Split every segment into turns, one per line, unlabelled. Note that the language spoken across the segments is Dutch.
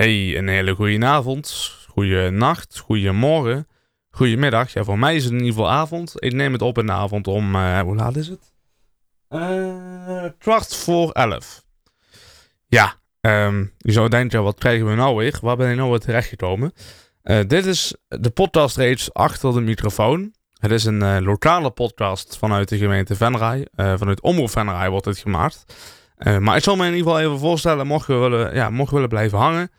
Hey, een hele goede avond, goede nacht, goede morgen, goedemiddag. Ja, voor mij is het in ieder geval avond. Ik neem het op in de avond om, uh, hoe laat is het? Uh, voor elf. Ja, um, je zou denken, wat krijgen we nou weer? Waar ben ik nou weer terechtgekomen? Uh, dit is de podcast reeds achter de microfoon. Het is een lokale podcast vanuit de gemeente Venray. vanuit Omroep Venray wordt het gemaakt. maar ik zal me in ieder geval even voorstellen, mocht je willen, ja, mocht je willen blijven hangen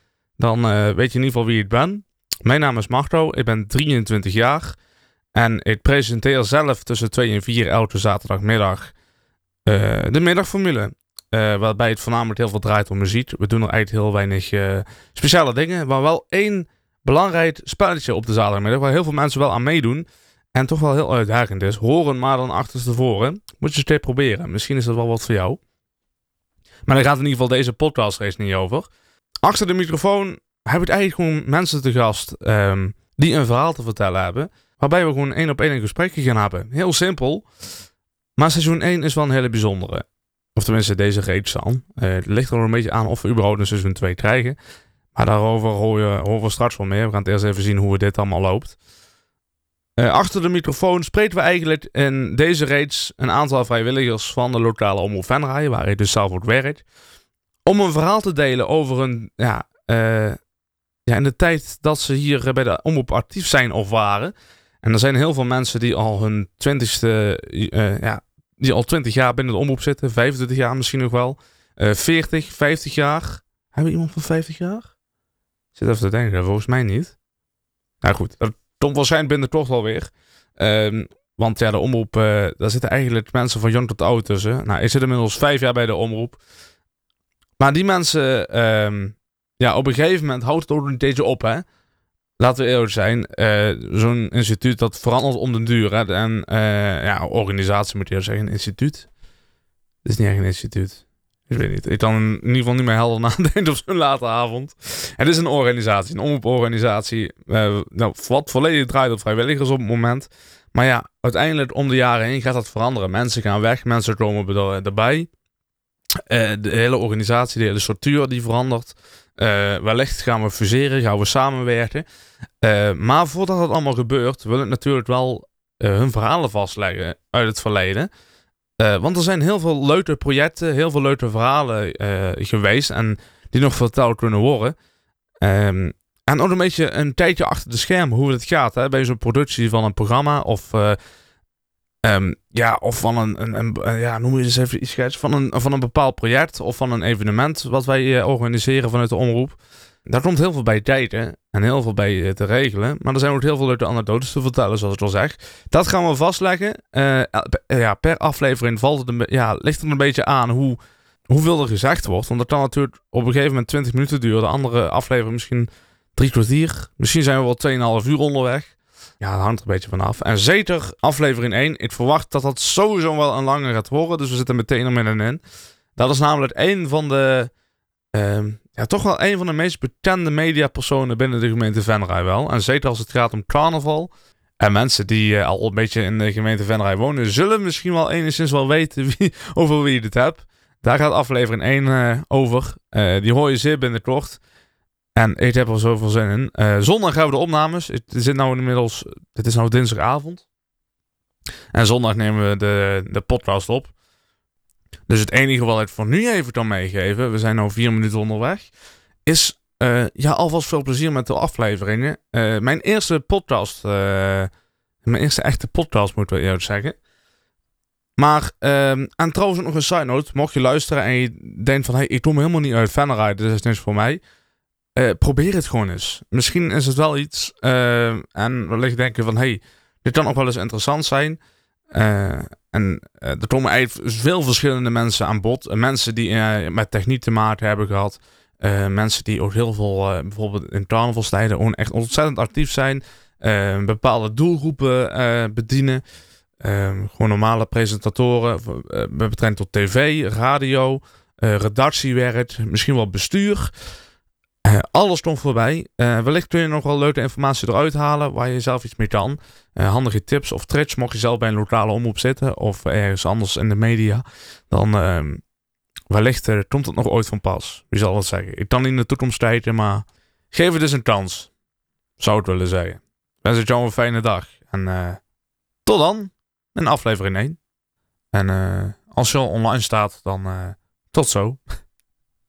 dan uh, weet je in ieder geval wie ik ben. Mijn naam is Marto, ik ben 23 jaar en ik presenteer zelf tussen 2 en 4 elke zaterdagmiddag uh, de middagformule. Uh, waarbij het voornamelijk heel veel draait om muziek. We doen er eigenlijk heel weinig speciale dingen, maar wel één belangrijk spelletje op de zaterdagmiddag waar heel veel mensen wel aan meedoen. En toch wel heel uitdagend is. Horen maar dan achterstevoren. Moet je eens een proberen. Misschien is dat wel wat voor jou. Maar daar gaat in ieder geval deze podcast niet over. Achter de microfoon heb ik eigenlijk gewoon mensen te gast um, die een verhaal te vertellen hebben. Waarbij we gewoon één op één een gesprekje gaan hebben. Heel simpel. Maar seizoen 1 is wel een hele bijzondere. Of tenminste deze reeks dan. Uh, het ligt er een beetje aan of we überhaupt een seizoen 2 krijgen. Maar daarover horen we straks wel meer. We gaan het eerst even zien hoe dit allemaal loopt. Uh, achter de microfoon spreken we eigenlijk in deze reeks een aantal vrijwilligers van de lokale omroep Venray, waar ik dus zelf ook werk om een verhaal te delen over een, ja, uh, ja, in de tijd dat ze hier bij de omroep actief zijn of waren. En er zijn heel veel mensen die al hun twintigste, uh, ja, die al twintig jaar binnen de omroep zitten, 25 jaar misschien nog wel, uh, 40, 50 jaar. Hebben we iemand van 50 jaar? Zit even te denken, volgens mij niet. Nou goed, dat komt waarschijnlijk binnenkort wel weer. Um, want ja, de omroep, daar zitten eigenlijk mensen van jong tot oud tussen. Nou, ik zit inmiddels vijf jaar bij de omroep. Maar die mensen, um, ja, op een gegeven moment houdt het ook een beetje op, hè. Laten we eerlijk zijn, uh, zo'n instituut dat verandert om de duur. Hè? En uh, ja, organisatie moet je zeggen, instituut. Het is niet echt een instituut. Ik weet niet. Ik kan in ieder geval niet meer helder nadenken op zo'n late avond. Het is een organisatie, een omroeporganisatie. Uh, nou, wat volledig draait op vrijwilligers op het moment. Maar ja, uiteindelijk om de jaren heen gaat dat veranderen. Mensen gaan weg, mensen komen erbij. Uh, de hele organisatie, de hele structuur die verandert. Uh, wellicht gaan we fuseren, gaan we samenwerken. Uh, maar voordat dat allemaal gebeurt, wil ik natuurlijk wel hun verhalen vastleggen uit het verleden. want er zijn heel veel leuke projecten, heel veel leuke verhalen geweest en die nog verteld kunnen worden. Um, en ook een beetje een tijdje achter de schermen hoe het gaat hè, bij zo'n productie van een programma of Um, ja, of van een, een, een, ja, noem eens even iets van een, van een bepaald project of van een evenement wat wij uh, organiseren vanuit de omroep. Daar komt heel veel bij kijken en heel veel bij uh, te regelen. Maar er zijn ook heel veel leuke anekdotes te vertellen, zoals ik al zeg. Dat gaan we vastleggen. Ja, per aflevering valt het een, ja, ligt er een beetje aan hoe, hoeveel er gezegd wordt. Want dat kan natuurlijk op een gegeven moment 20 minuten duren. De andere aflevering misschien drie kwartier. Misschien zijn we wel 2,5 uur onderweg. Ja, dat hangt er een beetje vanaf. En zeker aflevering 1. Ik verwacht dat dat sowieso wel een langer gaat worden. Dus we zitten meteen er middenin. Dat is namelijk een van de... Uh, ja, toch wel een van de meest bekende mediapersonen binnen de gemeente Venray wel. En zeker als het gaat om carnaval. En mensen die uh, al een beetje in de gemeente Venray wonen... zullen misschien wel enigszins wel weten wie, over wie je het hebt. Daar gaat aflevering 1 uh, eh, over. Uh, die hoor je zeer binnenkort. En ik heb er zoveel zin in. Uh, zondag hebben we de opnames. Het zit nou inmiddels. Het is nou dinsdagavond. En zondag nemen we de, de podcast op. Dus het enige wat ik voor nu even kan meegeven. We zijn nu vier minuten onderweg. Is. Uh, ja, alvast veel plezier met de afleveringen. Uh, mijn eerste podcast. mijn eerste echte podcast, moeten we eerlijk zeggen. Maar, ehm, en trouwens nog een side note. Mocht je luisteren en je denkt van... Hey, ik kom helemaal niet uit Venray. Dit is niks voor mij uh, probeer het gewoon eens. Misschien is het wel iets. Uh, en wellicht denken van, hey, dit kan ook wel eens interessant zijn. Uh, en er komen eigenlijk veel verschillende mensen aan bod. mensen die met techniek te maken hebben gehad. mensen die ook heel veel, bijvoorbeeld in carnavalstijden, gewoon echt ontzettend actief zijn. bepaalde doelgroepen bedienen. gewoon normale presentatoren met betrekking tot tv, radio, redactiewerk, misschien wel bestuur. Uh, alles komt voorbij. Uh, wellicht kun je nog wel leuke informatie eruit halen waar je zelf iets mee kan. Uh, handige tips of tricks mocht je zelf bij een lokale omroep zitten of ergens anders in de media. Dan ehm, wellicht komt het nog ooit van pas. Wie zal het zeggen? Ik kan in de toekomst kijken, maar geef het eens een kans. Zou ik willen zeggen. Wens het jou een fijne dag. En tot dan in aflevering 1. En als je al online staat, dan tot zo.